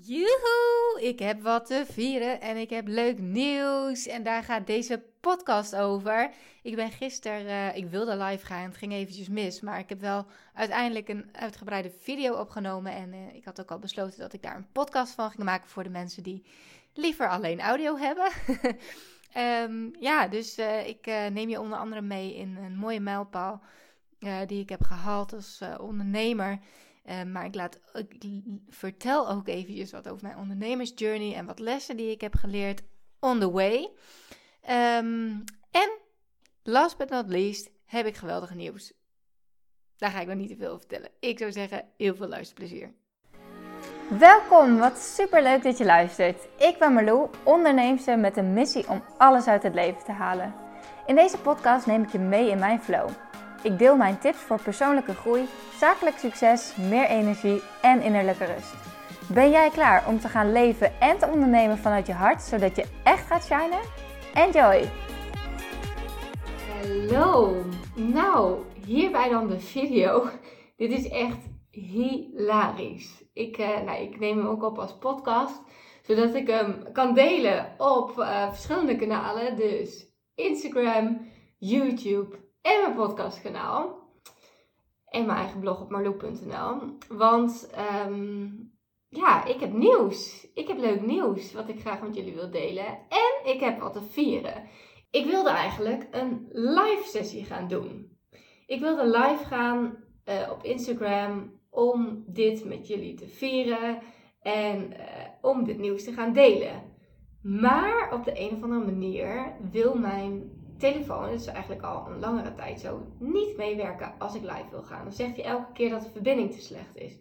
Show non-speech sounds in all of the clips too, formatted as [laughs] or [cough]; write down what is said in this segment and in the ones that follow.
Joehoe, ik heb wat te vieren en ik heb leuk nieuws. En daar gaat deze podcast over. Ik ben gisteren, uh, ik wilde live gaan, het ging eventjes mis. Maar ik heb wel uiteindelijk een uitgebreide video opgenomen. En uh, ik had ook al besloten dat ik daar een podcast van ging maken voor de mensen die liever alleen audio hebben. um, [laughs] ja, dus uh, ik neem je onder andere mee in een mooie mijlpaal die ik heb gehaald als ondernemer. Uh, maar ik, laat, vertel ook eventjes wat over mijn ondernemersjourney en wat lessen die ik heb geleerd on the way. Um, en last but not least heb ik geweldige nieuws. Daar ga ik nog niet te veel over vertellen. Ik zou zeggen, heel veel luisterplezier. Welkom, wat super leuk dat je luistert. Ik ben Marlou, onderneemster met een missie om alles uit het leven te halen. In deze podcast neem ik je mee in mijn flow. Ik deel mijn tips voor persoonlijke groei, zakelijk succes, meer energie en innerlijke rust. Ben jij klaar om te gaan leven en te ondernemen vanuit je hart, zodat je echt gaat shinen? Enjoy! Hallo! Nou, hierbij dan de video. Dit is echt hilarisch. Ik, uh, nou, ik neem hem ook op als podcast, zodat ik hem kan delen op uh, verschillende kanalen. Dus Instagram, YouTube en mijn podcastkanaal. En mijn eigen blog op marloe.nl. Want um, ja, ik heb nieuws. Ik heb leuk nieuws wat ik graag met jullie wil delen. En ik heb wat te vieren. Ik wilde eigenlijk een live sessie gaan doen. Ik wilde live gaan uh, op Instagram om dit met jullie te vieren. En uh, om dit nieuws te gaan delen. Maar op de een of andere manier wil mijn telefoon, dat is eigenlijk al een langere tijd zo, niet meewerken als ik live wil gaan. Dan zegt hij elke keer dat de verbinding te slecht is.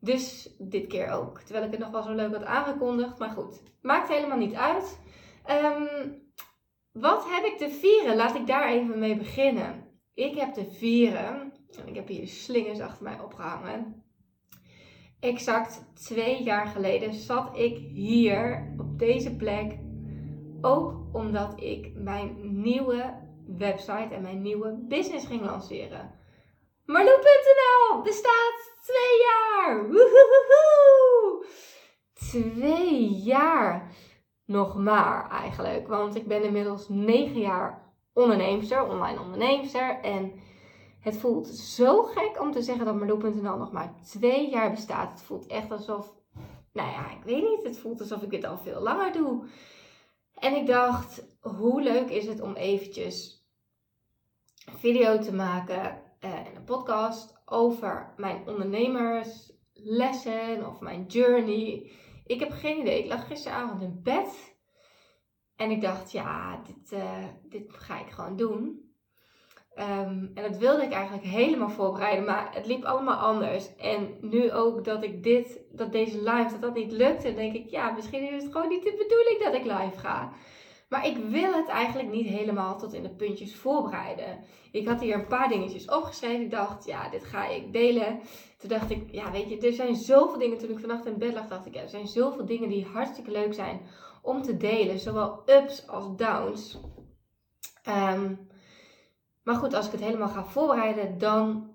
Dus dit keer ook. Terwijl ik het nog wel zo leuk had aangekondigd. Maar goed, maakt helemaal niet uit. Um, wat heb ik te vieren? Laat ik daar even mee beginnen. Ik heb te vieren, en ik heb hier slingers achter mij opgehangen. Exact twee jaar geleden zat ik hier op deze plek ook omdat ik mijn nieuwe website en mijn nieuwe business ging lanceren. Marloe.nl bestaat twee jaar! Woehoehoe! Twee jaar nog maar eigenlijk. Want ik ben inmiddels negen jaar onderneemster, online onderneemster. En het voelt zo gek om te zeggen dat Marloe.nl nog maar twee jaar bestaat. Het voelt echt alsof, nou ja, ik weet niet. Het voelt alsof ik dit al veel langer doe. En ik dacht, hoe leuk is het om eventjes een video te maken uh, en een podcast over mijn ondernemerslessen of mijn journey. Ik heb geen idee. Ik lag gisteravond in bed en ik dacht, ja, dit, uh, dit ga ik gewoon doen. Um, en dat wilde ik eigenlijk helemaal voorbereiden, maar het liep allemaal anders. En nu ook dat ik dit, dat deze live, dat dat niet lukte, denk ik, ja, misschien is het gewoon niet de bedoeling dat ik live ga. Maar ik wil het eigenlijk niet helemaal tot in de puntjes voorbereiden. Ik had hier een paar dingetjes opgeschreven. Ik dacht, ja, dit ga ik delen. Toen dacht ik, ja, weet je, er zijn zoveel dingen. Toen ik vannacht in bed lag, dacht ik, ja, er zijn zoveel dingen die hartstikke leuk zijn om te delen. Zowel ups als downs. Um, maar goed, als ik het helemaal ga voorbereiden, dan.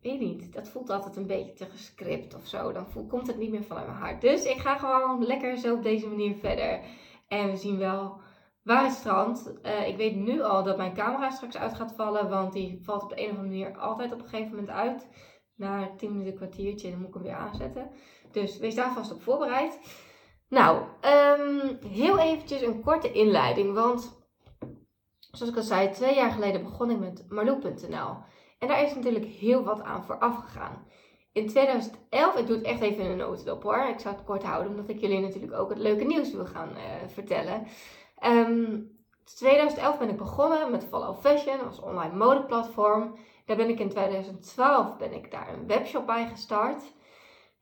Weet niet. Dat voelt altijd een beetje te gescript of zo. Dan komt het niet meer vanuit mijn hart. Dus ik ga gewoon lekker zo op deze manier verder. En we zien wel waar het strandt. Uh, ik weet nu al dat mijn camera straks uit gaat vallen. Want die valt op de een of andere manier altijd op een gegeven moment uit. Na 10 minuten, kwartiertje, dan moet ik hem weer aanzetten. Dus wees daar vast op voorbereid. Nou, um, heel eventjes een korte inleiding. Want Zoals ik al zei, twee jaar geleden begon ik met Marloe.nl. En daar is natuurlijk heel wat aan vooraf gegaan. In 2011, ik doe het echt even in een notendop hoor. Ik zou het kort houden, omdat ik jullie natuurlijk ook het leuke nieuws wil gaan uh, vertellen. Um, 2011 ben ik begonnen met Follow Fashion als online modeplatform. Daar ben ik in 2012 ben ik daar een webshop bij gestart.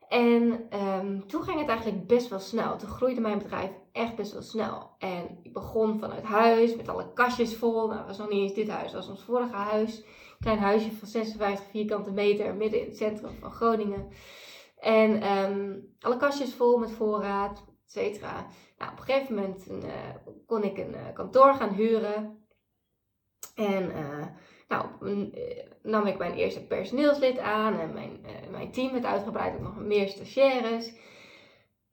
En um, toen ging het eigenlijk best wel snel. Toen groeide mijn bedrijf echt best wel snel. En ik begon vanuit huis met alle kastjes vol. Nou, was nog niet eens dit huis, was ons vorige huis. Klein huisje van 56 vierkante meter midden in het centrum van Groningen. En um, alle kastjes vol met voorraad, et cetera. Nou, op een gegeven moment uh, kon ik een uh, kantoor gaan huren. En uh, nou, nam ik mijn eerste personeelslid aan en mijn, mijn team werd uitgebreid met nog meer stagiaires.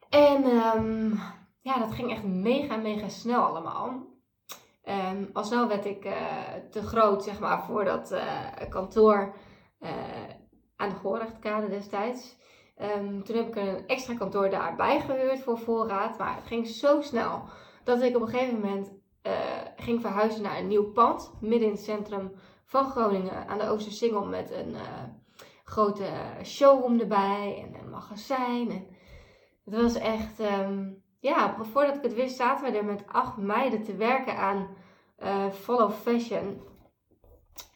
En ehm, ja, dat ging echt mega, mega snel allemaal. Um, al snel werd ik uh, te groot, zeg maar, voor dat kantoor aan de Goorrechtkade destijds. Um, toen heb ik een extra kantoor daarbij gehuurd voor voorraad. Maar het ging zo snel dat ik op een gegeven moment ging verhuizen naar een nieuw pand. Midden in het centrum van Groningen aan de Oostersingel met een grote showroom erbij en een magazijn. En het was echt, um, ja, voordat ik het wist zaten we er met acht meiden te werken aan uh, Follow Fashion.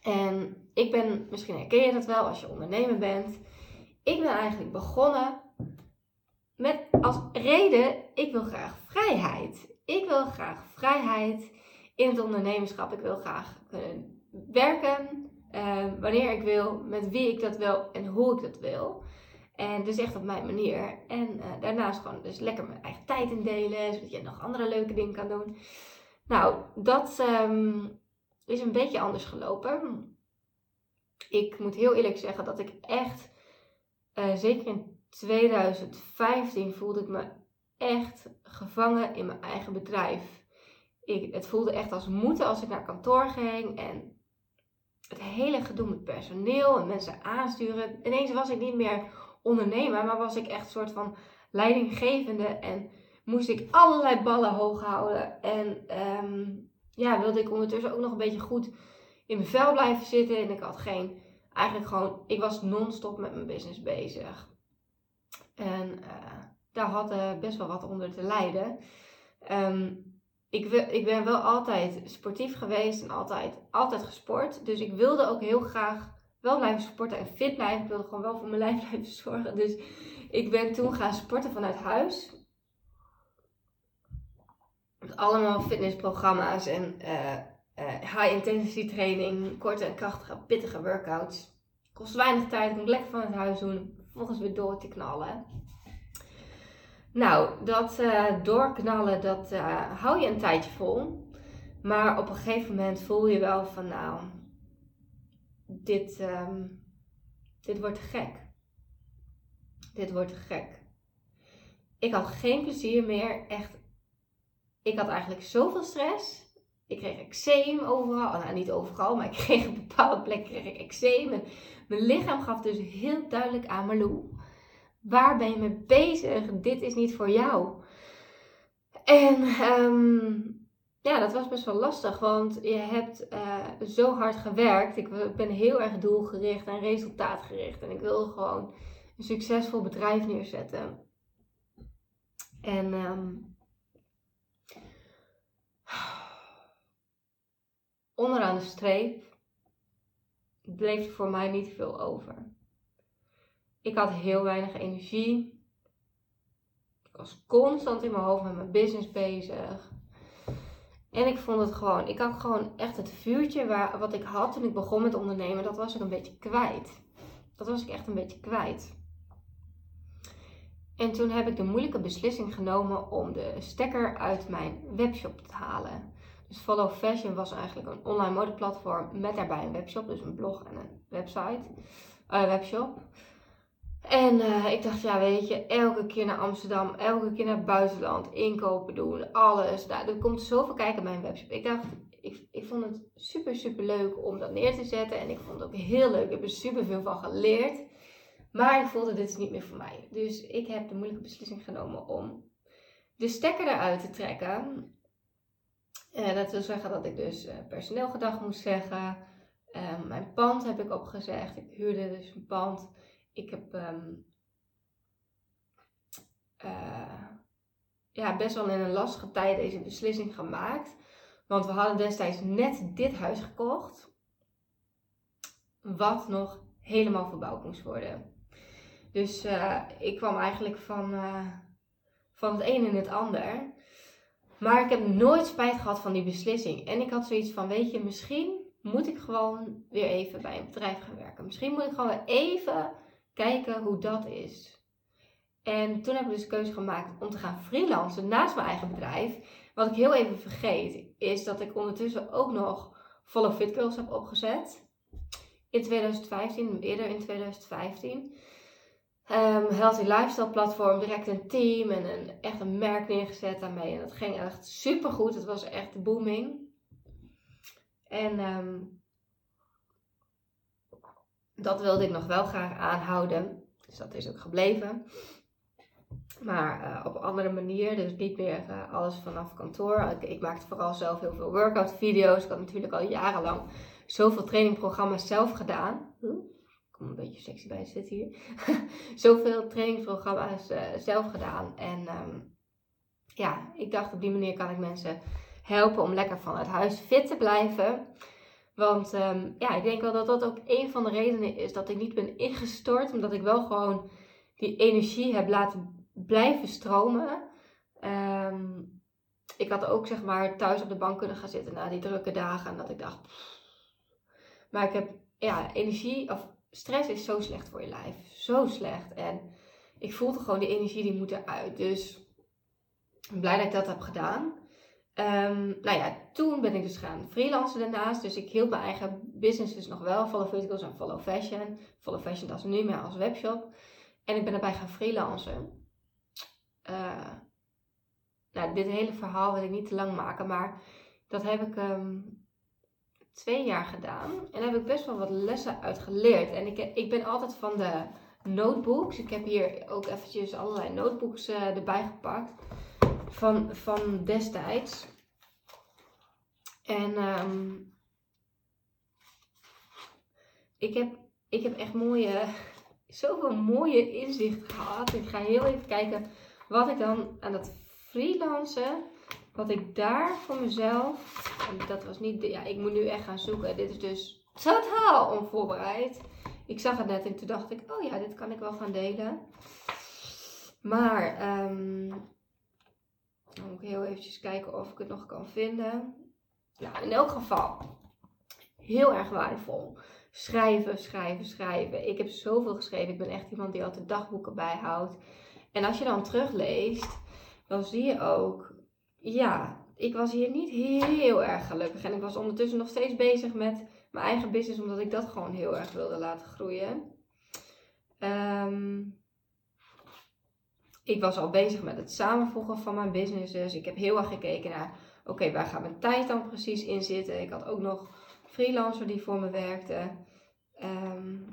En ik ben, misschien herken je dat wel als je ondernemer bent. Ik ben eigenlijk begonnen met als reden, ik wil graag vrijheid. Ik wil graag vrijheid in het ondernemerschap. Ik wil graag kunnen werken uh, wanneer ik wil, met wie ik dat wil en hoe ik dat wil. En dus echt op mijn manier. En uh, daarnaast gewoon dus lekker mijn eigen tijd indelen, zodat je nog andere leuke dingen kan doen. Nou, dat um, is een beetje anders gelopen. Ik moet heel eerlijk zeggen dat ik echt, uh, zeker in 2015, voelde ik me echt gevangen in mijn eigen bedrijf. Ik, het voelde echt als moeten als ik naar kantoor ging en het hele gedoe met personeel en mensen aansturen. Ineens was ik niet meer ondernemer, maar was ik echt een soort van leidinggevende en moest ik allerlei ballen hoog houden. En um, ja, wilde ik ondertussen ook nog een beetje goed in mijn vel blijven zitten. En ik had geen, eigenlijk gewoon, ik was non-stop met mijn business bezig. En uh, daar had uh, best wel wat onder te lijden. Um, ik, ik ben wel altijd sportief geweest en altijd, altijd gesport. Dus ik wilde ook heel graag wel blijven sporten en fit blijven. Ik wilde gewoon wel voor mijn lijf [laughs] blijven zorgen. Dus ik ben toen gaan sporten vanuit huis. Met allemaal fitnessprogramma's en uh, uh, high intensity training, korte en krachtige, pittige workouts. Kost weinig tijd, moet lekker vanuit huis doen. Vervolgens weer door te knallen. Nou, dat uh, doorknallen, dat uh, hou je een tijdje vol. Maar op een gegeven moment voel je wel van, nou, dit, um, dit wordt gek. Dit wordt gek. Ik had geen plezier meer, echt. Ik had eigenlijk zoveel stress. Ik kreeg eczeem overal. Nou, niet overal, maar ik kreeg op bepaalde plekken kreeg ik eczeem. Mijn lichaam gaf dus heel duidelijk aan Marlou Waar ben je mee bezig? Dit is niet voor jou. En um, ja, dat was best wel lastig, want je hebt uh, zo hard gewerkt. Ik ben heel erg doelgericht en resultaatgericht. En ik wilde gewoon een succesvol bedrijf neerzetten. En um, onderaan de streep bleef er voor mij niet veel over. Ik had heel weinig energie. Ik was constant in mijn hoofd met mijn business bezig. En ik vond het gewoon, ik had gewoon echt het vuurtje waar, wat ik had toen ik begon met ondernemen, dat was ik een beetje kwijt. Dat was ik echt een beetje kwijt. En toen heb ik de moeilijke beslissing genomen om de stekker uit mijn webshop te halen. Dus Follow Fashion was eigenlijk een online modeplatform met daarbij een webshop, dus een blog en een website, uh, webshop. En uh, ik dacht, ja, weet je, elke keer naar Amsterdam, elke keer naar het buitenland, inkopen doen, alles. Nou, er komt zoveel kijken bij mijn webshop. Ik dacht, ik, ik vond het super, super leuk om dat neer te zetten. En ik vond het ook heel leuk. Ik heb er super veel van geleerd. Maar ik voelde, dit is niet meer voor mij. Dus ik heb de moeilijke beslissing genomen om de stekker eruit te trekken. Uh, dat wil zeggen dat ik dus uh, personeel gedag moest zeggen. Mijn pand heb ik opgezegd. Ik huurde dus een pand ik heb um, uh, ja, best wel in een lastige tijd deze beslissing gemaakt. Want we hadden destijds net dit huis gekocht. Wat nog helemaal verbouwd moest worden. Dus uh, ik kwam eigenlijk van, uh, van het een in het ander. Maar ik heb nooit spijt gehad van die beslissing. En ik had zoiets van, weet je, misschien moet ik gewoon weer even bij een bedrijf gaan werken. Misschien moet ik gewoon even kijken hoe dat is. En toen heb ik dus de keuze gemaakt om te gaan freelancen naast mijn eigen bedrijf. Wat ik heel even vergeet, is dat ik ondertussen ook nog Follow Fit Girls heb opgezet. In 2015, eerder in 2015. um, Healthy Lifestyle platform direct een team en een, echt een merk neergezet daarmee. En dat ging echt super goed. Het was echt booming. En um, dat wilde ik nog wel graag aanhouden. Dus dat is ook gebleven. Maar uh, op een andere manier. Dus niet meer uh, alles vanaf kantoor. Ik, maakte vooral zelf heel veel workout video's. Ik had natuurlijk al jarenlang zoveel trainingprogramma's zelf gedaan. Ik kom een beetje sexy bij zitten hier. [laughs] zoveel trainingsprogramma's uh, zelf gedaan. En um, ja, ik dacht op die manier kan ik mensen helpen om lekker vanuit huis fit te blijven. Want um, ja, ik denk wel dat dat ook een van de redenen is dat ik niet ben ingestort. Omdat ik wel gewoon die energie heb laten blijven stromen. Um, ik had ook zeg maar thuis op de bank kunnen gaan zitten na die drukke dagen. En dat ik dacht. Maar ik heb ja, energie of stress is zo slecht voor je lijf. Zo slecht. En ik voelde gewoon die energie die moet eruit. Dus ik ben blij dat ik dat heb gedaan. Um, nou ja, toen ben ik dus gaan freelancen daarnaast. Dus ik hield mijn eigen business dus nog wel. Follow Verticals en Follow Fashion. Follow Fashion dat is nu meer als webshop. En ik ben erbij gaan freelancen. Uh, nou, dit hele verhaal wil ik niet te lang maken. Maar dat heb ik um, twee jaar gedaan. En daar heb ik best wel wat lessen uit geleerd. En ik, ik ben altijd van de notebooks. Ik heb hier ook eventjes allerlei notebooks uh, erbij gepakt van, van destijds. En um, ik, heb, ik heb echt mooie, [laughs] zoveel mooie inzichten gehad. Ik ga heel even kijken wat ik dan aan het freelancen, wat ik daar voor mezelf, en dat was niet, ja, ik moet nu echt gaan zoeken. Dit is dus totaal onvoorbereid. Ik zag het net en toen dacht ik, oh ja, dit kan ik wel gaan delen. Maar um, moet ik heel eventjes kijken of ik het nog kan vinden. Nou, in elk geval, heel erg waardevol. Schrijven, schrijven, schrijven. Ik heb zoveel geschreven. Ik ben echt iemand die altijd dagboeken bijhoudt. En als je dan terugleest, dan zie je ook, ja, ik was hier niet heel erg gelukkig. En ik was ondertussen nog steeds bezig met mijn eigen business, omdat ik dat gewoon heel erg wilde laten groeien. Um, ik was al bezig met het samenvoegen van mijn business. Dus ik heb heel erg gekeken naar, oké, waar gaat mijn tijd dan precies in zitten? Ik had ook nog freelancer die voor me werkte. Um,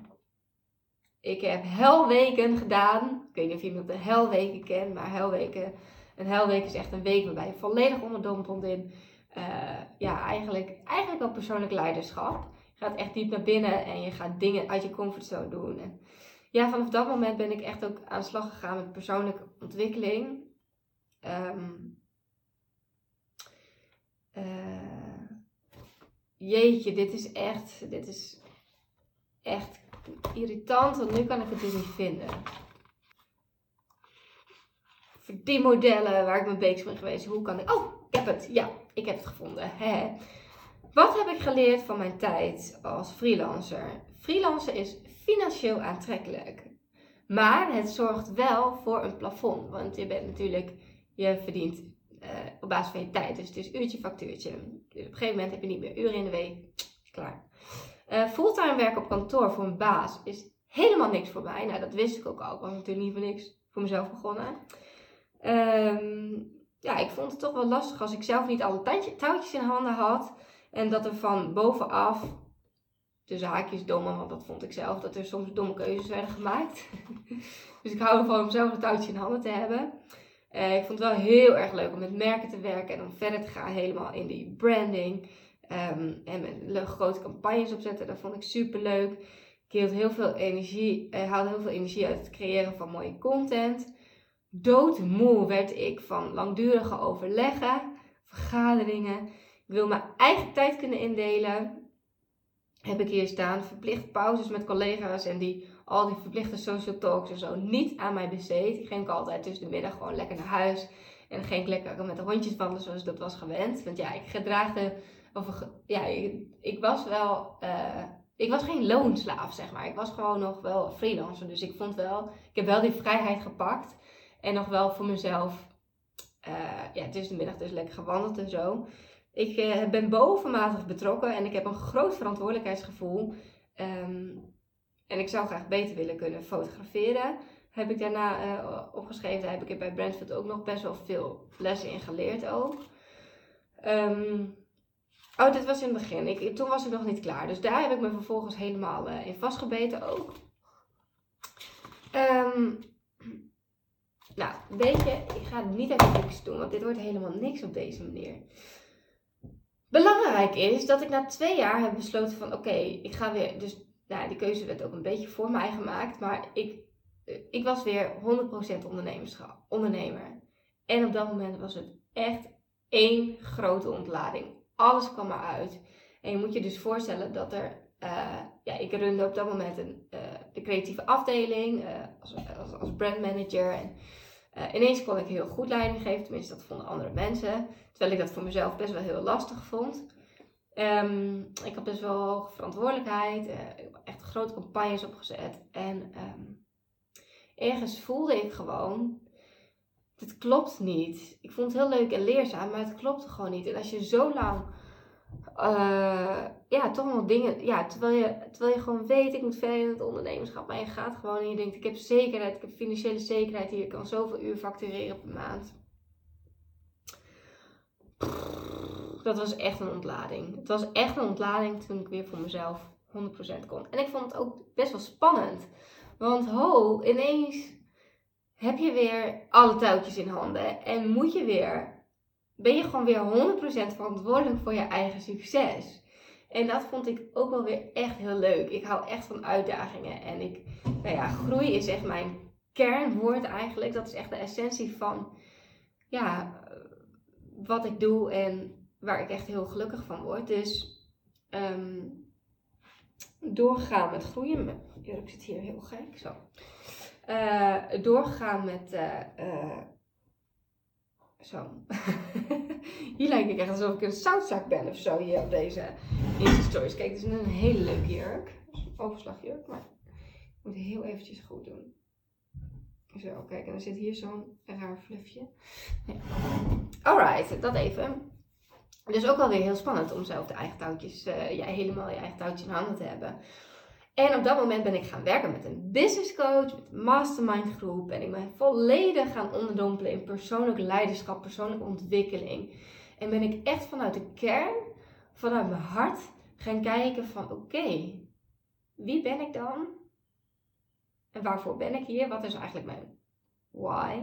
ik heb helweken gedaan. Ik weet niet of je de helweken kent, maar helweken, een helweek is echt een week waarbij je volledig onderdompeld in, uh, ja, eigenlijk, eigenlijk wel persoonlijk leiderschap. Je gaat echt diep naar binnen en je gaat dingen uit je comfortzone doen. En ja, vanaf dat moment ben ik echt ook aan de slag gegaan met persoonlijke ontwikkeling. Um, uh, jeetje, dit is echt, dit is echt irritant, want nu kan ik het dus niet vinden. Die modellen waar ik mee bezig ben geweest, hoe kan ik... Oh, ik heb het. Ja, ik heb het gevonden. Wat heb ik geleerd van mijn tijd als freelancer? Freelancer is financieel aantrekkelijk. Maar het zorgt wel voor een plafond. Want je bent natuurlijk, je verdient uh, op basis van je tijd. Dus het is uurtje factuurtje. Dus op een gegeven moment heb je niet meer uren in de week. Klaar. Uh, fulltime werken op kantoor voor een baas is helemaal niks voor mij. Nou, dat wist ik ook al. Ik was natuurlijk niet voor niks voor mezelf begonnen. Um, ja, ik vond het toch wel lastig als ik zelf niet alle touwtjes in handen had. En dat er van bovenaf tussen haakjes domme, want dat vond ik zelf, dat er soms domme keuzes werden gemaakt. [laughs] dus ik hou ervan om zelf een touwtje in handen te hebben. Uh, ik vond het wel heel erg leuk om met merken te werken en om verder te gaan helemaal in die branding. Um, en met grote campagnes opzetten, dat vond ik super leuk. Ik heel veel energie, uh, haalde heel veel energie uit het creëren van mooie content. Doodmoe werd ik van langdurige overleggen, vergaderingen. Ik wil mijn eigen tijd kunnen indelen heb ik hier staan. Verplicht pauzes met collega's en die al die verplichte social talks en zo niet aan mij besteed. Ik ging altijd tussen de middag gewoon lekker naar huis. En ging ik lekker met de hondjes wandelen zoals dat was gewend. Want ja, ik gedraagde, of ja, ik, was wel, uh, ik was geen loonslaaf zeg maar. Ik was gewoon nog wel freelancer. Dus ik vond wel, ik heb wel die vrijheid gepakt. En nog wel voor mezelf, uh, ja, tussen de middag dus lekker gewandeld en zo. Ik uh, ben bovenmatig betrokken en ik heb een groot verantwoordelijkheidsgevoel. Um, en ik zou graag beter willen kunnen fotograferen. heb ik daarna uh, opgeschreven. Daar heb ik bij Brentford ook nog best wel veel lessen in geleerd ook. Ehm, oh, dit was in het begin. Ik, toen was ik nog niet klaar. Dus daar heb ik me vervolgens helemaal uh, in vastgebeten ook. Um, nou, weet je, ik ga het niet uit niks doen, want dit wordt helemaal niks op deze manier. Belangrijk is dat ik na twee jaar heb besloten van oké, ik ga weer. Dus nou, die keuze werd ook een beetje voor mij gemaakt. Maar ik, ik was weer 100% ondernemer. En op dat moment was het echt één grote ontlading. Alles kwam eruit. En je moet je dus voorstellen dat er. Uh, ja, ik runde op dat moment een, uh, de creatieve afdeling als, als, als brandmanager. En ineens kon ik heel goed leiding geven, tenminste dat vonden andere mensen. Terwijl ik dat voor mezelf best wel heel lastig vond. Um, ik had best wel hoge verantwoordelijkheid, uh, echt grote campagnes opgezet. En um, ergens voelde ik gewoon, dit klopt niet. Ik vond het heel leuk en leerzaam, maar het klopte gewoon niet. En als je zo lang uh, ja, toch nog dingen. Ja, terwijl je, terwijl je gewoon weet, ik moet verder in het ondernemerschap. Maar je gaat gewoon en je denkt, ik heb zekerheid, ik heb financiële zekerheid hier. Ik kan zoveel uur factureren per maand. Dat was echt een ontlading. Het was echt een ontlading toen ik weer voor mezelf 100% kon. En ik vond het ook best wel spannend. Want ho, ineens heb je weer alle touwtjes in handen. En moet je weer ben je gewoon weer 100% verantwoordelijk voor je eigen succes. En dat vond ik ook wel weer echt heel leuk. Ik hou echt van uitdagingen. En ik, nou ja, groei is echt mijn kernwoord eigenlijk. Dat is echt de essentie van, ja, wat ik doe en waar ik echt heel gelukkig van word. Dus um, doorgaan met groeien. Ik zit hier heel gek, zo. Uh, doorgaan met uh, zo. [laughs] hier lijkt ik echt alsof ik een zoutzak ben of zo hier op deze Insta Stories. Kijk, dit is een hele leuke jurk. Overslagjurk, maar ik moet heel eventjes goed doen. Zo, kijk, en dan zit hier zo'n raar fluffje. Ja. Alright, dat even. Dus ook alweer heel spannend om zelf de eigen touwtjes, uh, ja, helemaal je eigen touwtjes in handen te hebben. En op dat moment ben ik gaan werken met een business coach, met een mastermind groep. En ik ben volledig gaan onderdompelen in persoonlijk leiderschap, persoonlijke ontwikkeling. En ben ik echt vanuit de kern, vanuit mijn hart, gaan kijken van oké, wie ben ik dan? En waarvoor ben ik hier? Wat is eigenlijk mijn why?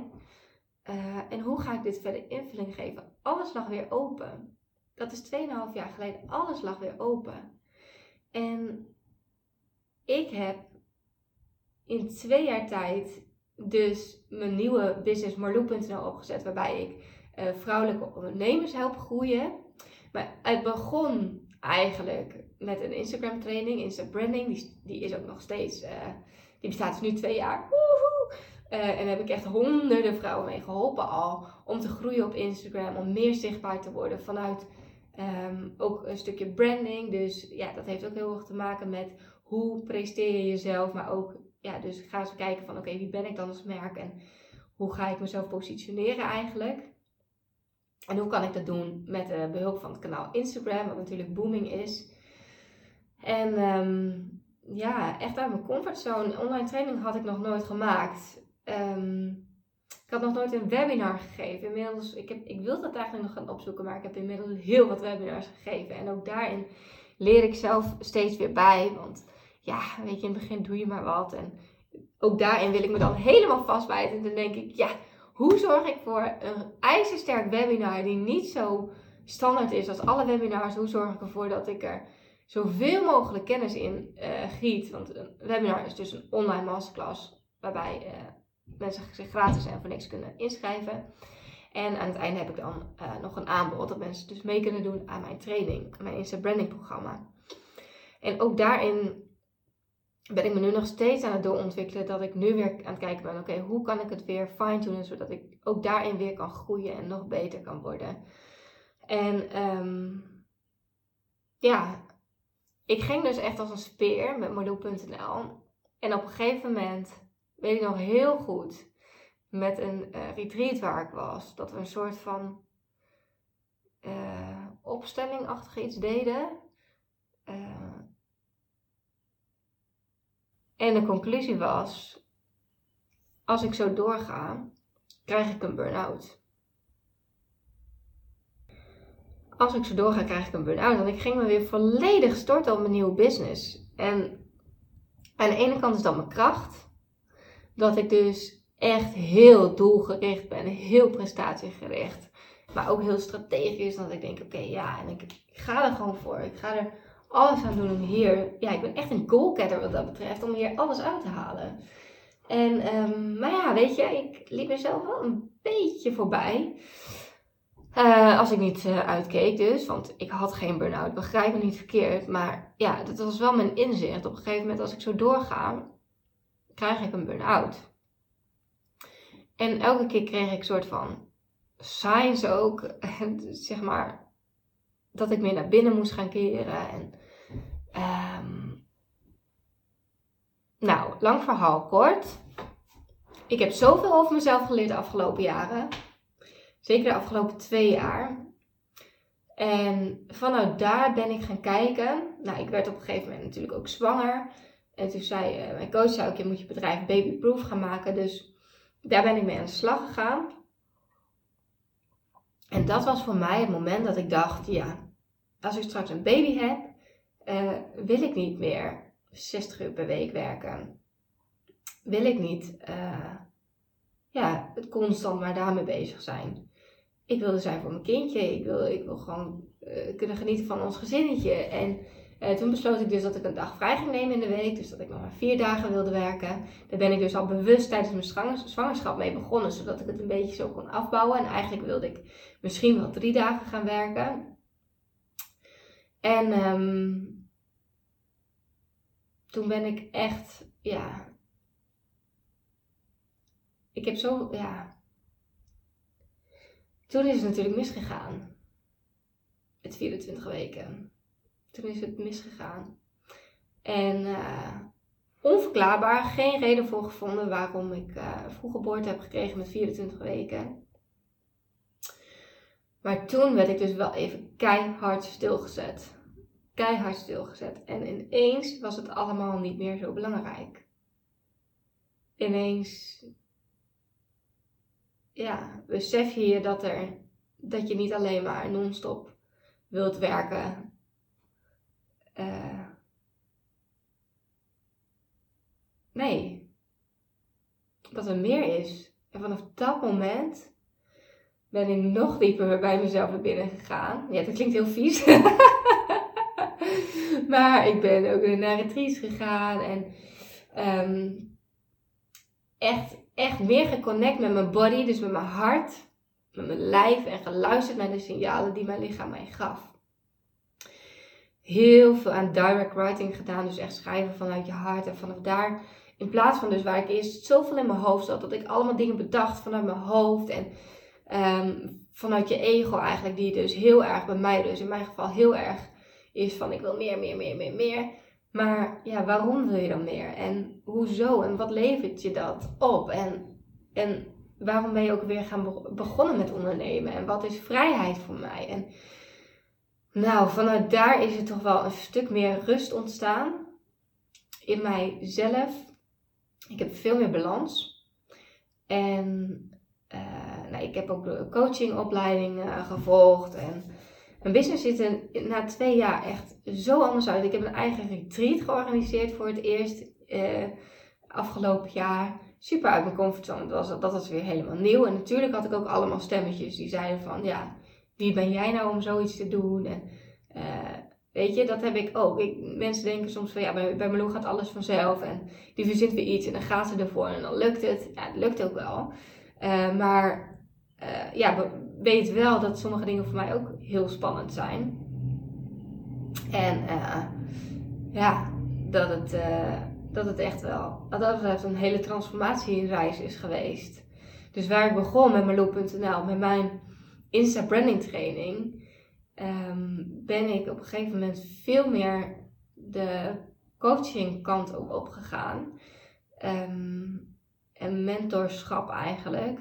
Uh, en hoe ga ik dit verder invulling geven? Alles lag weer open. Dat is 2,5 jaar geleden. Alles lag weer open. En ik heb in twee jaar tijd dus mijn nieuwe business Marloe.nl opgezet. Waarbij ik uh, vrouwelijke ondernemers help groeien. Maar het begon eigenlijk met een Instagram training, Insta Branding. Die, die is ook nog steeds, uh, die bestaat dus nu twee jaar. Uh, en heb ik echt honderden vrouwen mee geholpen al. Om te groeien op Instagram, om meer zichtbaar te worden vanuit um, ook een stukje branding. Dus ja, dat heeft ook heel erg te maken met hoe presteer je jezelf, maar ook, ja, dus ga eens kijken van oké, wie ben ik dan als merk en hoe ga ik mezelf positioneren eigenlijk. En hoe kan ik dat doen met de behulp van het kanaal Instagram, wat natuurlijk booming is. En um, ja, echt uit mijn comfortzone. Online training had ik nog nooit gemaakt. Um, ik had nog nooit een webinar gegeven. Inmiddels, ik, heb, ik wilde het eigenlijk nog gaan opzoeken, maar ik heb inmiddels heel wat webinars gegeven. En ook daarin leer ik zelf steeds weer bij. Want ja, weet je, in het begin doe je maar wat. En ook daarin wil ik me dan helemaal vastbijten. En dan denk ik, ja, hoe zorg ik voor een ijzersterk webinar die niet zo standaard is als alle webinars? Hoe zorg ik ervoor dat ik er zoveel mogelijk kennis in uh, giet? Want een webinar is dus een online masterclass waarbij uh, mensen zich gratis en voor niks kunnen inschrijven. En aan het einde heb ik dan uh, nog een aanbod dat mensen dus mee kunnen doen aan mijn training, mijn Insta Branding programma. En ook daarin ben ik me nu nog steeds aan het doorontwikkelen. Dat ik nu weer aan het kijken ben, oké, hoe kan ik het weer fine-tunen, zodat ik ook daarin weer kan groeien en nog beter kan worden. En um, ja, ik ging dus echt als een speer met Marloe.nl. En op een gegeven moment, weet ik nog heel goed, met een uh, retreat waar ik was, dat we een soort van uh, opstellingachtig iets deden. Uh, en de conclusie was als ik zo doorga, krijg ik een burn-out. Als ik zo doorga, krijg ik een burn-out. Want ik ging me weer volledig storten op mijn nieuwe business. En aan de ene kant is dat mijn kracht. Dat ik dus echt heel doelgericht ben, heel prestatiegericht. Maar ook heel strategisch, dat ik denk, oké, ja, en ik, ga er gewoon voor. Ik ga er alles aan doen om hier, ja, ik ben echt een goalgetter wat dat betreft, om hier alles uit te halen. En, um, maar ja, weet je, ik liep mezelf wel een beetje voorbij. Uh, als ik niet uh, uitkeek dus, want ik had geen burn-out, begrijp me niet verkeerd. Maar ja, dat was wel mijn inzicht. Op een gegeven moment als ik zo doorga, krijg ik een burn-out. En elke keer kreeg ik een soort van signs ook, [laughs] zeg maar, dat ik meer naar binnen moest gaan keren. En, um, nou, lang verhaal kort. Ik heb zoveel over mezelf geleerd de afgelopen jaren. Zeker de afgelopen twee jaar. En vanuit daar ben ik gaan kijken. Nou, ik werd op een gegeven moment natuurlijk ook zwanger. En toen zei uh, mijn coach, zei ook, je moet je bedrijf babyproof gaan maken. Dus daar ben ik mee aan de slag gegaan. En dat was voor mij het moment dat ik dacht, ja, als ik straks een baby heb, uh, wil ik niet meer 60 uur per week werken. Wil ik niet uh, ja, constant maar daarmee bezig zijn. Ik wil er zijn voor mijn kindje. Ik wil, ik wil gewoon kunnen genieten van ons gezinnetje. En uh, toen besloot ik dus dat ik een dag vrij ging nemen in de week. Dus dat ik nog maar vier dagen wilde werken. Daar ben ik dus al bewust tijdens mijn zwangerschap mee begonnen. Zodat ik het een beetje zo kon afbouwen. En eigenlijk wilde ik misschien wel drie dagen gaan werken. En um, toen ben ik echt, ja. Ik heb zo, ja. Toen is het natuurlijk misgegaan. Het 24 weken. Toen is het misgegaan. En uh, onverklaarbaar, geen reden voor gevonden waarom ik uh, vroeggeboorte heb gekregen met 24 weken. Maar toen werd ik dus wel even keihard stilgezet. Keihard stilgezet. En ineens was het allemaal niet meer zo belangrijk. Ineens, ja, besef je dat, er, dat je niet alleen maar non-stop wilt werken nee, dat er meer is. En vanaf dat moment ben ik nog dieper bij mezelf naar binnen gegaan. Ja, dat klinkt heel vies. [laughs] maar ik ben ook naar retreats gegaan en um, echt, echt meer geconnect met mijn body, dus met mijn hart, met mijn lijf en geluisterd naar de signalen die mijn lichaam mij gaf heel veel aan direct writing gedaan. Dus echt schrijven vanuit je hart. En vanaf daar, in plaats van dus waar ik eerst zoveel in mijn hoofd zat, dat ik allemaal dingen bedacht vanuit mijn hoofd. En um, vanuit je ego eigenlijk, die dus heel erg bij mij, dus in mijn geval heel erg is van ik wil meer, meer, meer, meer, meer. Maar ja, waarom wil je dan meer? En hoezo? En wat levert je dat op? En, en waarom ben je ook weer gaan begonnen met ondernemen? En wat is vrijheid voor mij? En nou, vanuit daar is er toch wel een stuk meer rust ontstaan in mijzelf. Ik heb veel meer balans. En uh, nou, ik heb ook de coachingopleiding uh, gevolgd. En mijn business ziet er na twee jaar echt zo anders uit. Ik heb een eigen retreat georganiseerd voor het eerst uh, afgelopen jaar. Super uit mijn comfortzone. Dat was, dat was weer helemaal nieuw. En natuurlijk had ik ook allemaal stemmetjes die zeiden van ja wie ben jij nou om zoiets te doen? En weet je, dat heb ik ook. Ik, mensen denken soms van ja, bij, bij gaat alles vanzelf. En die verzint weer iets en dan gaat ze ervoor en dan lukt het. Ja, het lukt ook wel. Uh, maar uh, ja, weet wel dat sommige dingen voor mij ook heel spannend zijn. En ja, dat het, dat het echt wel, dat betreft een hele transformatiereis is geweest. Dus waar ik begon met Malou.nl, met mijn Insta branding training, um, ben ik op een gegeven moment veel meer de coaching kant ook opgegaan. Um, en mentorschap eigenlijk.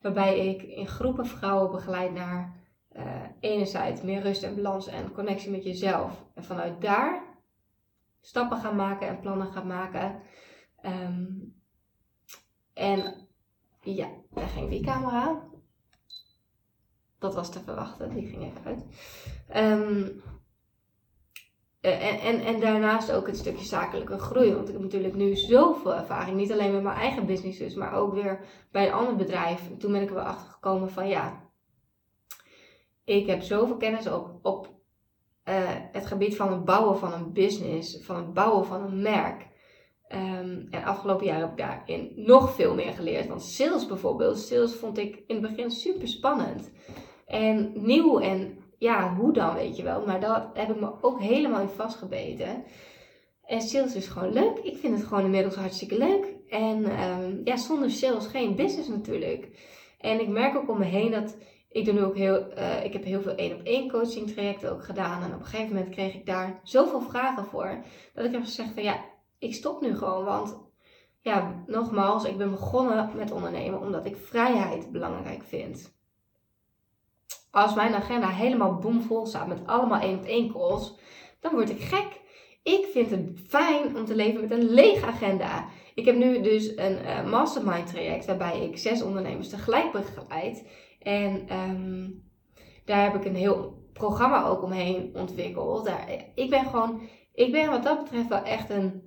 Waarbij ik in groepen vrouwen begeleid naar uh, enerzijds meer rust en balans en connectie met jezelf. En vanuit daar stappen gaan maken en plannen gaan maken. Um, en Ja, daar ging die camera. Dat was te verwachten, die ging even uit. Ehm, eh, en, en, en daarnaast ook het stukje zakelijke groei. Want ik heb natuurlijk nu zoveel ervaring. Niet alleen met mijn eigen business dus, maar ook weer bij een ander bedrijf. Toen ben ik er wel achter gekomen van ja, ik heb zoveel kennis op, op uh, het gebied van het bouwen van een business, van het bouwen van een merk. Um, en afgelopen jaar heb ik daarin nog veel meer geleerd. Want sales bijvoorbeeld, sales vond ik in het begin super spannend. En nieuw en ja, hoe dan weet je wel. Maar dat heb ik me ook helemaal in vastgebeten. En sales is gewoon leuk. Ik vind het gewoon inmiddels hartstikke leuk. En um, ja, zonder sales geen business natuurlijk. En ik merk ook om me heen dat ik doe nu ook heel, uh, ik heb heel veel één op één coaching trajecten ook gedaan. En op een gegeven moment kreeg ik daar zoveel vragen voor. Dat ik heb gezegd van ja, ik stop nu gewoon. Want ja, nogmaals, ik ben begonnen met ondernemen omdat ik vrijheid belangrijk vind. Als mijn agenda helemaal bomvol staat met allemaal één op één calls, dan word ik gek. Ik vind het fijn om te leven met een lege agenda. Ik heb nu dus een uh, mastermind traject waarbij ik zes ondernemers tegelijk begeleid. En um, daar heb ik een heel programma ook omheen ontwikkeld. Daar, ik ben gewoon, ik ben wat dat betreft wel echt een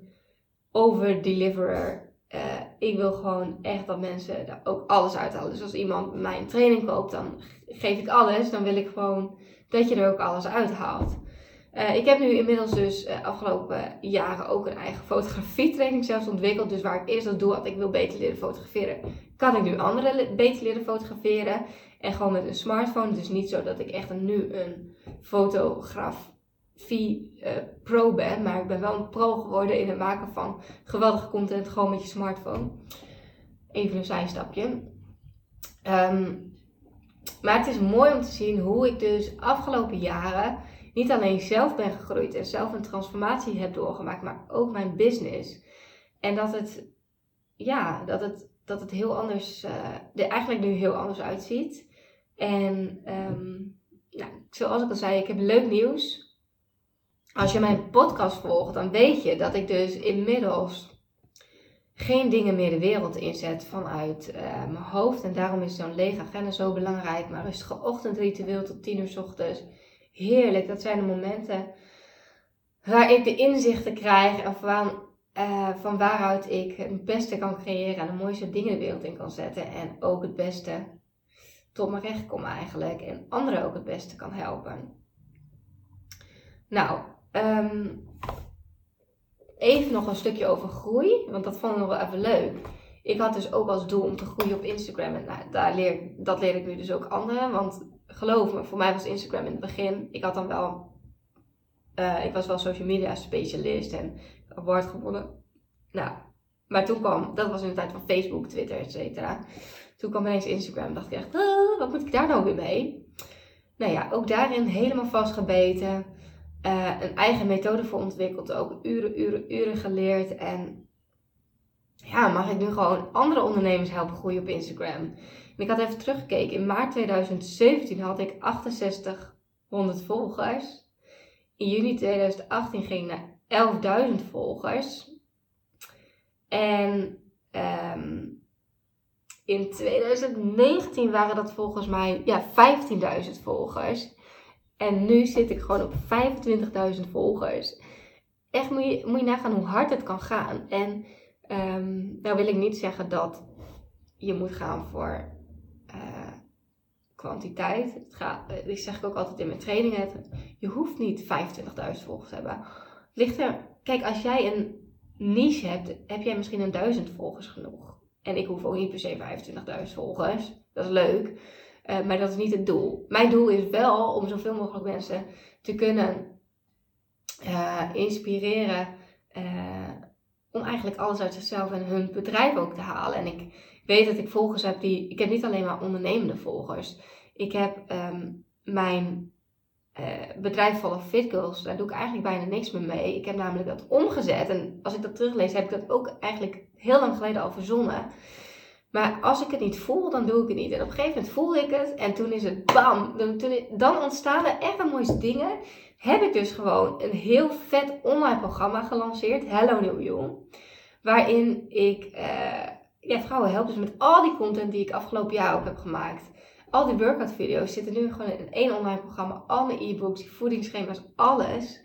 overdeliverer. Uh, ik wil gewoon echt dat mensen daar ook alles uithalen. Dus als iemand mijn training koopt, dan geef ik alles. Dan wil ik gewoon dat je er ook alles uithaalt. Uh, ik heb nu inmiddels dus uh, afgelopen jaren ook een eigen fotografietraining zelfs ontwikkeld. Dus waar ik eerst dat doel had, ik wil beter leren fotograferen, kan ik nu anderen beter leren fotograferen. En gewoon met een smartphone. Dus niet zo dat ik echt een, nu een fotografie uh, pro ben. Maar ik ben wel een pro geworden in het maken van geweldige content gewoon met je smartphone. Even een zijstapje. Um, maar het is mooi om te zien hoe ik dus afgelopen jaren niet alleen zelf ben gegroeid en zelf een transformatie heb doorgemaakt, maar ook mijn business. En dat het, ja, dat het, dat het heel anders, uh, er eigenlijk nu heel anders uitziet. En um, nou, zoals ik al zei, ik heb leuk nieuws. Als je mijn podcast volgt, dan weet je dat ik dus inmiddels geen dingen meer de wereld inzet vanuit uh, mijn hoofd. En daarom is zo'n lege agenda zo belangrijk. Maar rustige ochtendritueel tot 10 uur s ochtends. Heerlijk. Dat zijn de momenten waar ik de inzichten krijg. Van, uh, van waaruit ik het beste kan creëren. En de mooiste dingen de wereld in kan zetten. En ook het beste tot mijn recht kom eigenlijk. En anderen ook het beste kan helpen. Nou, um, even nog een stukje over groei. Want dat vond ik wel even leuk. Ik had dus ook als doel om te groeien op Instagram. En nou, daar leer, dat leer ik nu dus ook anderen. Want geloof me, voor mij was Instagram in het begin. Ik had dan wel. Uh, ik was wel social media specialist en award gewonnen. Nou, maar toen kwam, dat was in de tijd van Facebook, Twitter, et cetera. Toen kwam ineens Instagram. Dacht ik echt, oh, wat moet ik daar nou weer mee? Nou ja, ook daarin helemaal vastgebeten. Uh, een eigen methode voor ontwikkeld. Ook uren, uren, uren geleerd. En ja, mag ik nu gewoon andere ondernemers helpen groeien op Instagram. Ik had even teruggekeken. In maart 2017 had ik 6800 volgers. In juni 2018 ging ik naar 11.000 volgers. En um, in 2019 waren dat volgens mij ja, 15.000 volgers. En nu zit ik gewoon op 25.000 volgers. Echt moet je, moet je nagaan hoe hard het kan gaan. En um, nou wil ik niet zeggen dat je moet gaan voor uh, kwantiteit. Het gaat, uh, zeg ik ook altijd in mijn trainingen. Je hoeft niet 25.000 volgers te hebben. Ligt er, kijk, als jij een niche hebt, heb jij misschien een duizend volgers genoeg. En ik hoef ook niet per se 25.000 volgers. Dat is leuk. Uh, maar dat is niet het doel. Mijn doel is wel om zoveel mogelijk mensen te kunnen uh, inspireren. Uh, om eigenlijk alles uit zichzelf en hun bedrijf ook te halen. En ik weet dat ik volgers heb die. Ik heb niet alleen maar ondernemende volgers. Ik heb um, mijn bedrijf Follow Fit Girls. Daar doe ik eigenlijk bijna niks meer mee. Ik heb namelijk dat omgezet. En als ik dat teruglees, heb ik dat ook eigenlijk heel lang geleden al verzonnen. Maar als ik het niet voel, dan doe ik het niet. En op een gegeven moment voel ik het. En toen is het bam. Dan ontstaan er echt de mooiste dingen. Heb ik dus gewoon een heel vet online programma gelanceerd. Hello New You. Waarin ik uh, ja, vrouwen helpen. Dus met al die content die ik afgelopen jaar ook heb gemaakt. Al die workout video's zitten nu gewoon in één online programma. Al mijn e-books, voedingsschema's, alles.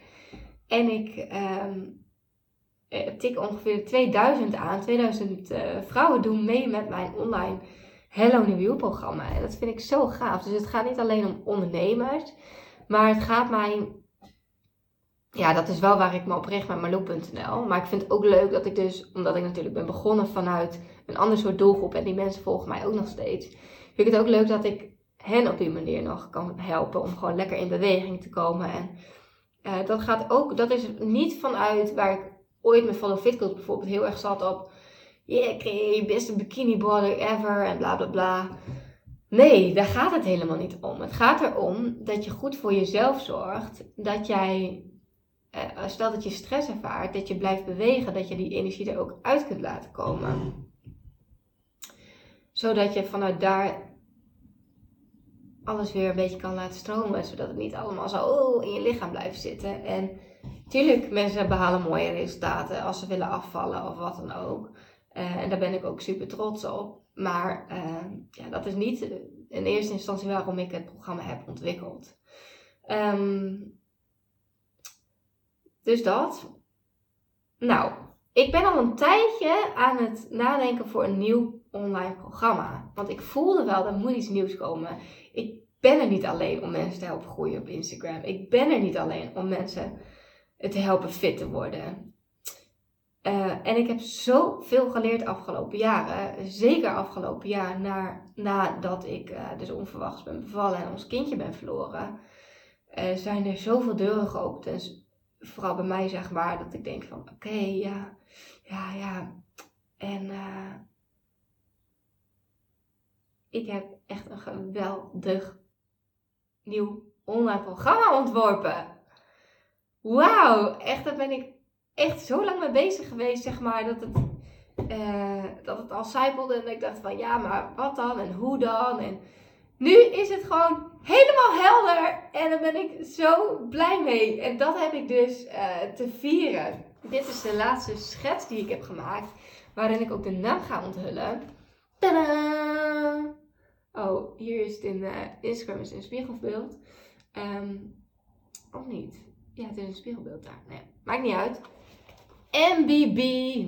En ik um, tik ongeveer 2000 aan. 2000 uh, vrouwen doen mee met mijn online Hello New You programma. En dat vind ik zo gaaf. Dus het gaat niet alleen om ondernemers. Maar het gaat mij ja, dat is wel waar ik me op richt met Marloe.nl. Maar ik vind het ook leuk dat ik dus, omdat ik natuurlijk ben begonnen vanuit een ander soort doelgroep en die mensen volgen mij ook nog steeds, vind ik het ook leuk dat ik hen op die manier nog kan helpen om gewoon lekker in beweging te komen. En uh, dat gaat ook, dat is niet vanuit waar ik ooit met Follow Fit bijvoorbeeld heel erg zat op, yeah, creëer beste bikini body ever en bla bla bla. Nee, daar gaat het helemaal niet om. Het gaat erom dat je goed voor jezelf zorgt, dat jij uh, stel dat je stress ervaart, dat je blijft bewegen, dat je die energie er ook uit kunt laten komen. Zodat je vanuit daar alles weer een beetje kan laten stromen, zodat het niet allemaal zo oh, in je lichaam blijft zitten. En tuurlijk, mensen behalen mooie resultaten als ze willen afvallen of wat dan ook. Uh, en daar ben ik ook super trots op. Maar uh, ja, dat is niet in eerste instantie waarom ik het programma heb ontwikkeld. Um, dus dat. Nou, ik ben al een tijdje aan het nadenken voor een nieuw online programma. Want ik voelde wel, dat moet iets nieuws komen. Ik ben er niet alleen om mensen te helpen groeien op Instagram. Ik ben er niet alleen om mensen te helpen fit te worden. Uh, en ik heb zoveel geleerd afgelopen jaren. Zeker afgelopen jaar, na, nadat ik uh, dus onverwachts ben bevallen en ons kindje ben verloren. Uh, zijn er zoveel deuren geopend en vooral bij mij zeg maar, dat ik denk van oké, ja, ja, ja. En ik heb echt een geweldig nieuw online programma ontworpen. Wauw, echt, daar ben ik echt zo lang mee bezig geweest, zeg maar, dat het, uh, dat het al zijpelde. En ik dacht van ja, maar wat dan en hoe dan? En nu is het gewoon helemaal helder en daar ben ik zo blij mee. En dat heb ik dus uh, te vieren. Dit is de laatste schets die ik heb gemaakt, waarin ik ook de naam ga onthullen. Tadaa! Oh, hier is het in uh, Instagram is een spiegelbeeld. Um, of niet? Ja, het is een spiegelbeeld daar. Nee, maakt niet uit. MBB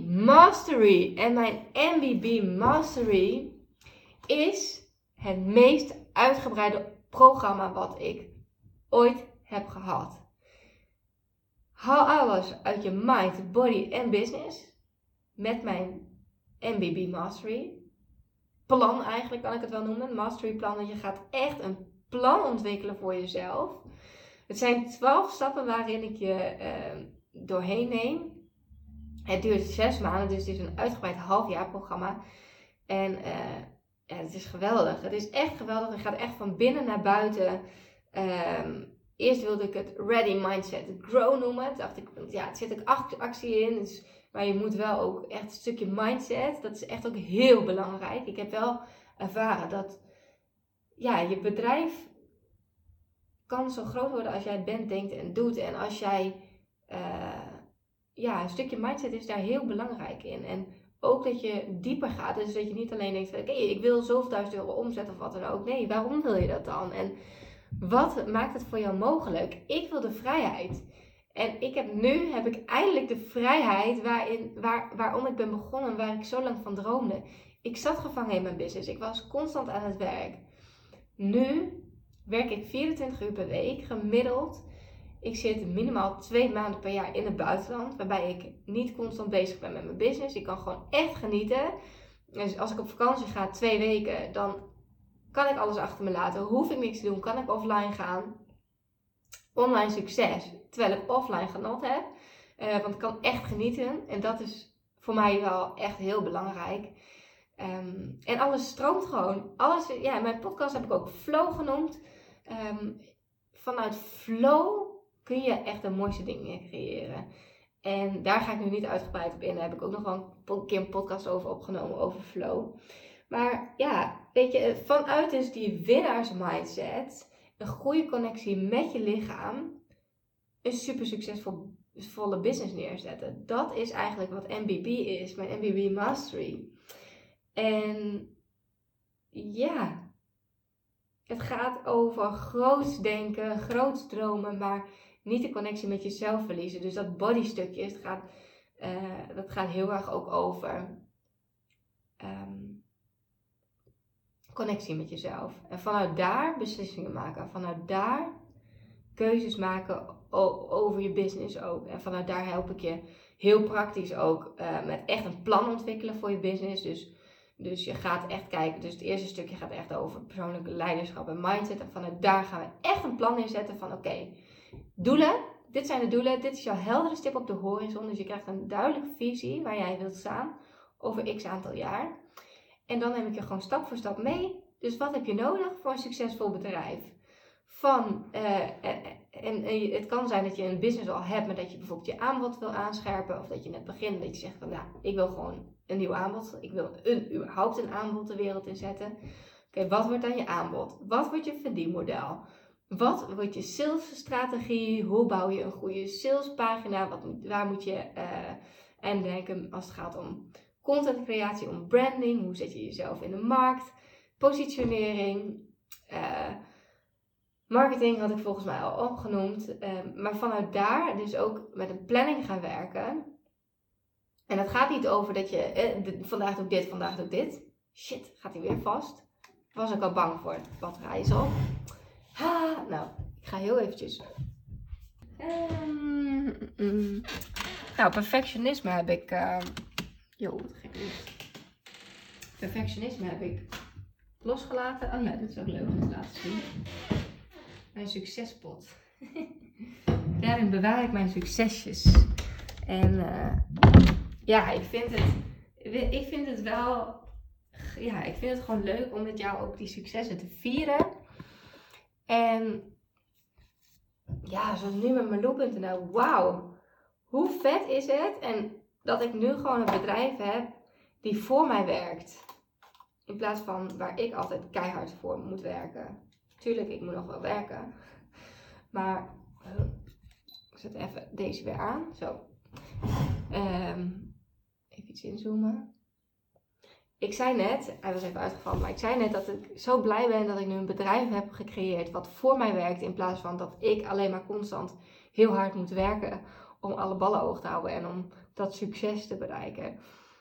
Mastery. En mijn MBB Mastery is het meest uitgebreide programma wat ik ooit heb gehad. Haal alles uit je mind, body en business met mijn MBB Mastery. Plan eigenlijk kan ik het wel noemen. Mastery plan. Want je gaat echt een plan ontwikkelen voor jezelf. Het zijn twaalf stappen waarin ik je uh, doorheen neem. Het duurt zes maanden, dus het is een uitgebreid halfjaarprogramma. En uh, ja, het is geweldig. Het is echt geweldig. Het gaat echt van binnen naar buiten. Um, eerst wilde ik het Ready Mindset Grow noemen. Toen dacht ik, ja, het zit ook actie in. Dus, maar je moet wel ook echt een stukje mindset. Dat is echt ook heel belangrijk. Ik heb wel ervaren dat ja, je bedrijf kan zo groot worden als jij bent, denkt en doet. En als jij, uh, ja, een stukje mindset is daar heel belangrijk in. En ook dat je dieper gaat. Dus dat je niet alleen denkt: oké, ik wil zoveel duizend euro omzetten of wat dan ook. Nee, waarom wil je dat dan? En wat maakt het voor jou mogelijk? Ik wil de vrijheid. En ik heb nu heb ik eindelijk de vrijheid waarin, waar, waarom ik ben begonnen, waar ik zo lang van droomde. Ik zat gevangen in mijn business. Ik was constant aan het werk. Nu werk ik 24 uur per week gemiddeld ik zit minimaal twee maanden per jaar in het buitenland, waarbij ik niet constant bezig ben met mijn business. Ik kan gewoon echt genieten. Dus als ik op vakantie ga, twee weken, dan kan ik alles achter me laten. Hoef ik niks te doen, kan ik offline gaan. Online succes, terwijl ik offline genot heb. Uh, want ik kan echt genieten. En dat is voor mij wel echt heel belangrijk. Um, en alles stroomt gewoon. Alles, ja, mijn podcast heb ik ook flow genoemd. Um, vanuit flow kun je echt de mooiste dingen creëren. En daar ga ik nu niet uitgebreid op in. Daar heb ik ook nog wel een keer een podcast over opgenomen, over flow. Maar ja, weet je, vanuit dus die winnaarsmindset, een goede connectie met je lichaam, een super succesvolle business neerzetten. Dat is eigenlijk wat MBB is, mijn MBB Mastery. En ja, het gaat over groots denken, groots dromen, maar niet de connectie met jezelf verliezen. Dus dat bodystukje, het gaat, uh, dat gaat heel erg ook over ehm, connectie met jezelf. En vanuit daar beslissingen maken. Vanuit daar keuzes maken over je business ook. En vanuit daar help ik je heel praktisch ook uh, met echt een plan ontwikkelen voor je business. Dus, dus je gaat echt kijken. Dus het eerste stukje gaat echt over persoonlijke leiderschap en mindset. En vanuit daar gaan we echt een plan inzetten van oké, doelen. Dit zijn de doelen. Dit is jouw heldere stip op de horizon. Dus je krijgt een duidelijke visie waar jij wilt staan over x aantal jaar. En dan neem ik je gewoon stap voor stap mee. Dus wat heb je nodig voor een succesvol bedrijf? Van, uh, en, en, het kan zijn dat je een business al hebt, maar dat je bijvoorbeeld je aanbod wil aanscherpen. Of dat je net begint dat je zegt van, nou, ik wil gewoon een nieuw aanbod. Ik wil een, überhaupt een aanbod de wereld inzetten. Oké, wat wordt dan je aanbod? Wat wordt je verdienmodel? Wat wordt je salesstrategie? Hoe bouw je een goede salespagina? Wat, waar moet je uh, aan denken als het gaat om contentcreatie, om branding? Hoe zet je jezelf in de markt? Positionering. Uh, marketing had ik volgens mij al opgenoemd. Uh, maar vanuit daar dus ook met een planning gaan werken. En het gaat niet over dat je eh, vandaag doe ik dit, vandaag doe ik dit. Shit, gaat hij weer vast. Was ik al bang voor. Batterij is op. Ha, nou, ik ga heel eventjes. Um, nou, perfectionisme heb ik. Uh, wat gek is. Perfectionisme heb ik losgelaten. Oh ja, dit is ook leuk om te laten zien. Mijn succespot. [laughs] Daarin bewaar ik mijn succesjes. En uh, ja, ik vind het. Ik vind het wel. Ja, ik vind het gewoon leuk om met jou ook die successen te vieren. En ja, zoals nu met nou Wauw, hoe vet is het? En dat ik nu gewoon een bedrijf heb die voor mij werkt. In plaats van waar ik altijd keihard voor moet werken. Tuurlijk, ik moet nog wel werken. Maar ik zet even deze weer aan. Zo. Um, inzoomen. Ik zei net, hij was even uitgevallen, maar ik zei net dat ik zo blij ben dat ik nu een bedrijf heb gecreëerd wat voor mij werkt. In plaats van dat ik alleen maar constant heel hard moet werken om alle ballen hoog te houden en om dat succes te bereiken.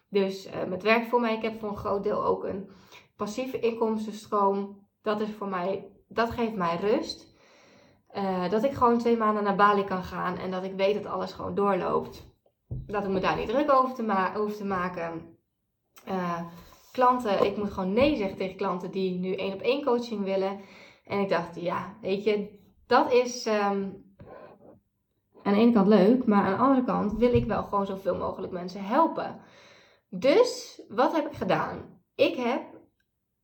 Dus uh, het werkt voor mij. Ik heb voor een groot deel ook een passieve inkomstenstroom. Dat is voor mij, dat geeft mij rust. Uh, dat ik gewoon twee maanden naar Bali kan gaan en dat ik weet dat alles gewoon doorloopt. Dat ik me daar niet druk over te, ma over te maken. Uh, klanten, ik moet gewoon nee zeggen tegen klanten die nu één op één coaching willen. En ik dacht, ja, weet je, dat is um, aan de ene kant leuk, maar aan de andere kant wil ik wel gewoon zoveel mogelijk mensen helpen. Dus wat heb ik gedaan? Ik heb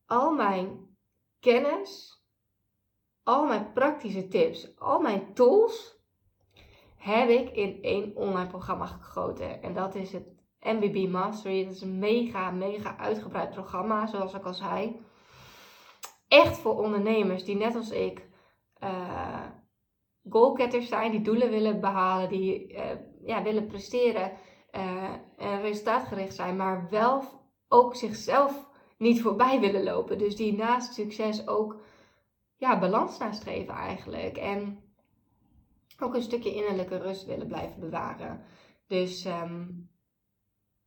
al mijn kennis, al mijn praktische tips, al mijn tools heb ik in één online programma gegoten. En dat is het MBB Mastery. Dat is een mega, mega uitgebreid programma, zoals ik al zei. Echt voor ondernemers die net als ik uh, zijn, die doelen willen behalen, die uh, ja, willen presteren uh, en resultaatgericht zijn, maar wel ook zichzelf niet voorbij willen lopen. Dus die naast succes ook ja, balans nastreven eigenlijk. En ook een stukje innerlijke rust willen blijven bewaren. Dus um,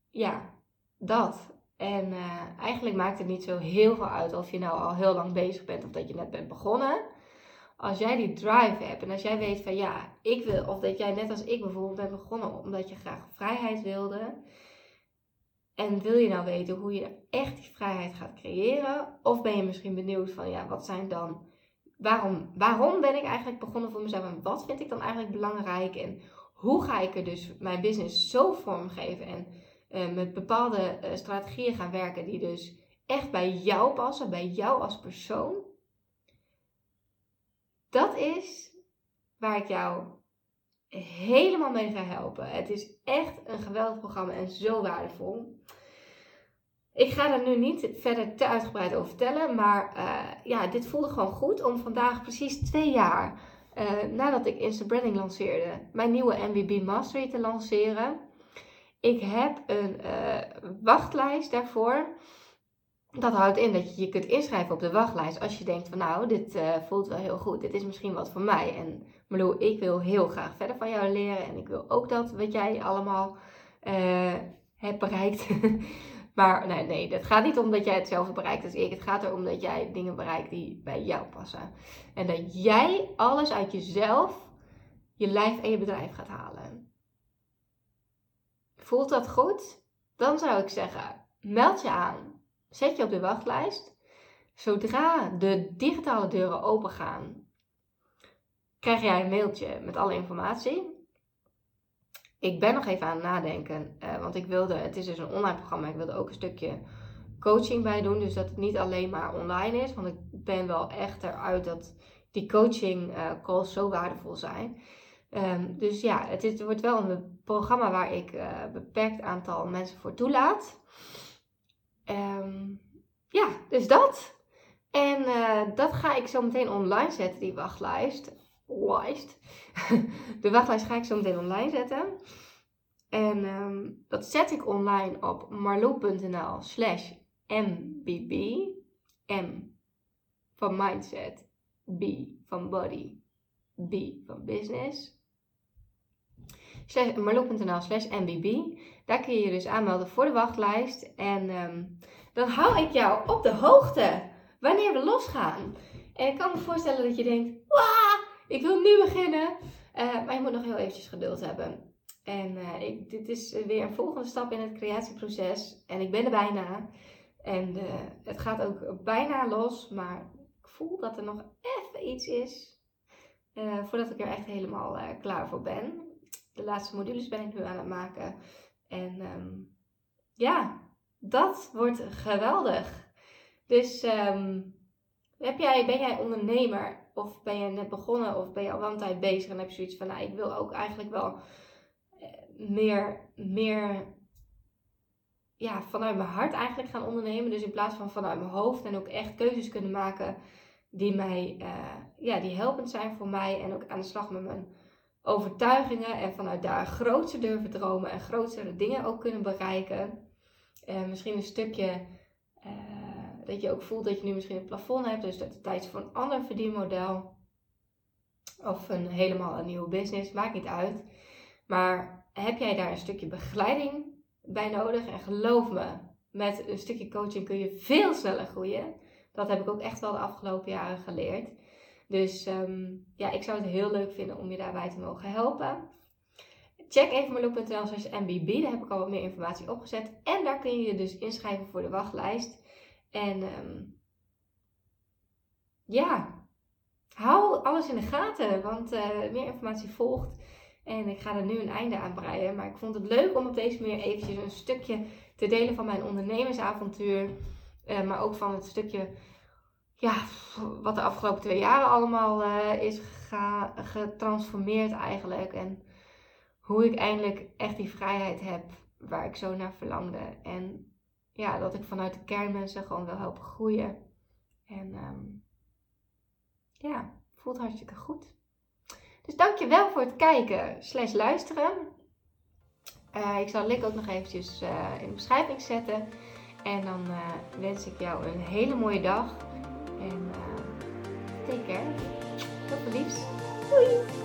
ja, dat. En uh, eigenlijk maakt het niet zo heel veel uit of je nou al heel lang bezig bent of dat je net bent begonnen. Als jij die drive hebt en als jij weet van ja, ik wil, of dat jij net als ik bijvoorbeeld bent begonnen omdat je graag vrijheid wilde. En wil je nou weten hoe je echt die vrijheid gaat creëren? Of ben je misschien benieuwd van ja, wat zijn dan, waarom, waarom ben ik eigenlijk begonnen voor mezelf en wat vind ik dan eigenlijk belangrijk? En hoe ga ik er dus mijn business zo vormgeven en uh, met bepaalde uh, strategieën gaan werken die dus echt bij jou passen, bij jou als persoon. Dat is waar ik jou helemaal mee ga helpen. Het is echt een geweldig programma en zo waardevol. Ik ga er nu niet verder te uitgebreid over vertellen, maar uh, ja, dit voelde gewoon goed om vandaag precies twee jaar uh, nadat ik Insta Branding lanceerde, mijn nieuwe MBB Mastery te lanceren. Ik heb een uh, wachtlijst daarvoor. dat houdt in dat je je kunt inschrijven op de wachtlijst als je denkt van nou, dit voelt wel heel goed, dit is misschien wat voor mij. En Marlo, ik wil heel graag verder van jou leren en ik wil ook dat wat jij allemaal hebt bereikt. [laughs] maar nee, nee, het gaat niet om dat jij hetzelfde bereikt als ik. Het gaat erom dat jij dingen bereikt die bij jou passen. En dat jij alles uit jezelf, je lijf en je bedrijf gaat halen. Voelt dat goed? Dan zou ik zeggen, meld je aan Zet je op de wachtlijst. Zodra de digitale deuren open gaan, krijg jij een mailtje met alle informatie. Ik ben nog even aan het nadenken, uh, want ik wilde, het is dus een online programma, ik wilde ook een stukje coaching bij doen. Dus dat het niet alleen maar online is, want ik ben wel echt eruit dat die coaching uh, calls zo waardevol zijn. Um, dus ja, het, is, het, wordt wel een programma waar ik een uh, beperkt aantal mensen voor toelaat. Um, ja, dus dat. En dat ga ik zo meteen online zetten, die wachtlijst. Lijst. [laughs] De wachtlijst ga ik zo meteen online zetten. En um, dat zet ik online op marloe.nl slash mbb. M van mindset. B van body. B van business. Marloe.nl slash mbb. Daar kun je je dus aanmelden voor de wachtlijst. En um, dan hou ik jou op de hoogte wanneer we losgaan. En ik kan me voorstellen dat je denkt, Wah, ik wil nu beginnen. Uh, maar je moet nog heel eventjes geduld hebben. En uh, ik, dit is weer een volgende stap in het creatieproces. En ik ben er bijna. En uh, het gaat ook bijna los. Maar ik voel dat er nog even iets is. voordat ik er echt helemaal klaar voor ben. De laatste modules ben ik nu aan het maken. En um, ja, dat wordt geweldig. Dus um, heb jij, ben jij ondernemer of ben je net begonnen of ben je al wel een tijd bezig en heb je zoiets van, nou, ik wil ook eigenlijk wel eh, meer, meer ja, vanuit mijn hart eigenlijk gaan ondernemen. Dus in plaats van vanuit mijn hoofd en ook echt keuzes kunnen maken die mij, uh, ja, die helpend zijn voor mij en ook aan de slag met mijn overtuigingen en vanuit daar grootste durven dromen en grotere dingen ook kunnen bereiken. Uh, misschien een stukje dat je ook voelt dat je nu misschien een plafond hebt, dus dat het tijd is voor een ander verdienmodel. Of een helemaal een nieuwe business, maakt niet uit. Maar heb jij daar een stukje begeleiding bij nodig? En geloof me, met een stukje coaching kun je veel sneller groeien. Dat heb ik ook echt wel de afgelopen jaren geleerd. Dus um, ja, ik zou het heel leuk vinden om je daarbij te mogen helpen. Check even marloek.nl slash mbb, daar heb ik al wat meer informatie opgezet. En daar kun je je dus inschrijven voor de wachtlijst. En um, ja, hou alles in de gaten, want uh, meer informatie volgt. En ik ga er nu een einde aan breien. Maar ik vond het leuk om op deze manier eventjes een stukje te delen van mijn ondernemersavontuur. Uh, maar ook van het stukje ja, wat de afgelopen twee jaren allemaal uh, is getransformeerd eigenlijk. En hoe ik eindelijk echt die vrijheid heb waar ik zo naar verlangde. En ja, dat ik vanuit de kern mensen gewoon wil helpen groeien. En um, ja, voelt hartstikke goed. Dus dankjewel voor het kijken slash luisteren. Uh, ik zal de link ook nog eventjes uh, in de beschrijving zetten. En dan uh, wens ik jou een hele mooie dag. En take care. Tot de liefst. Doei!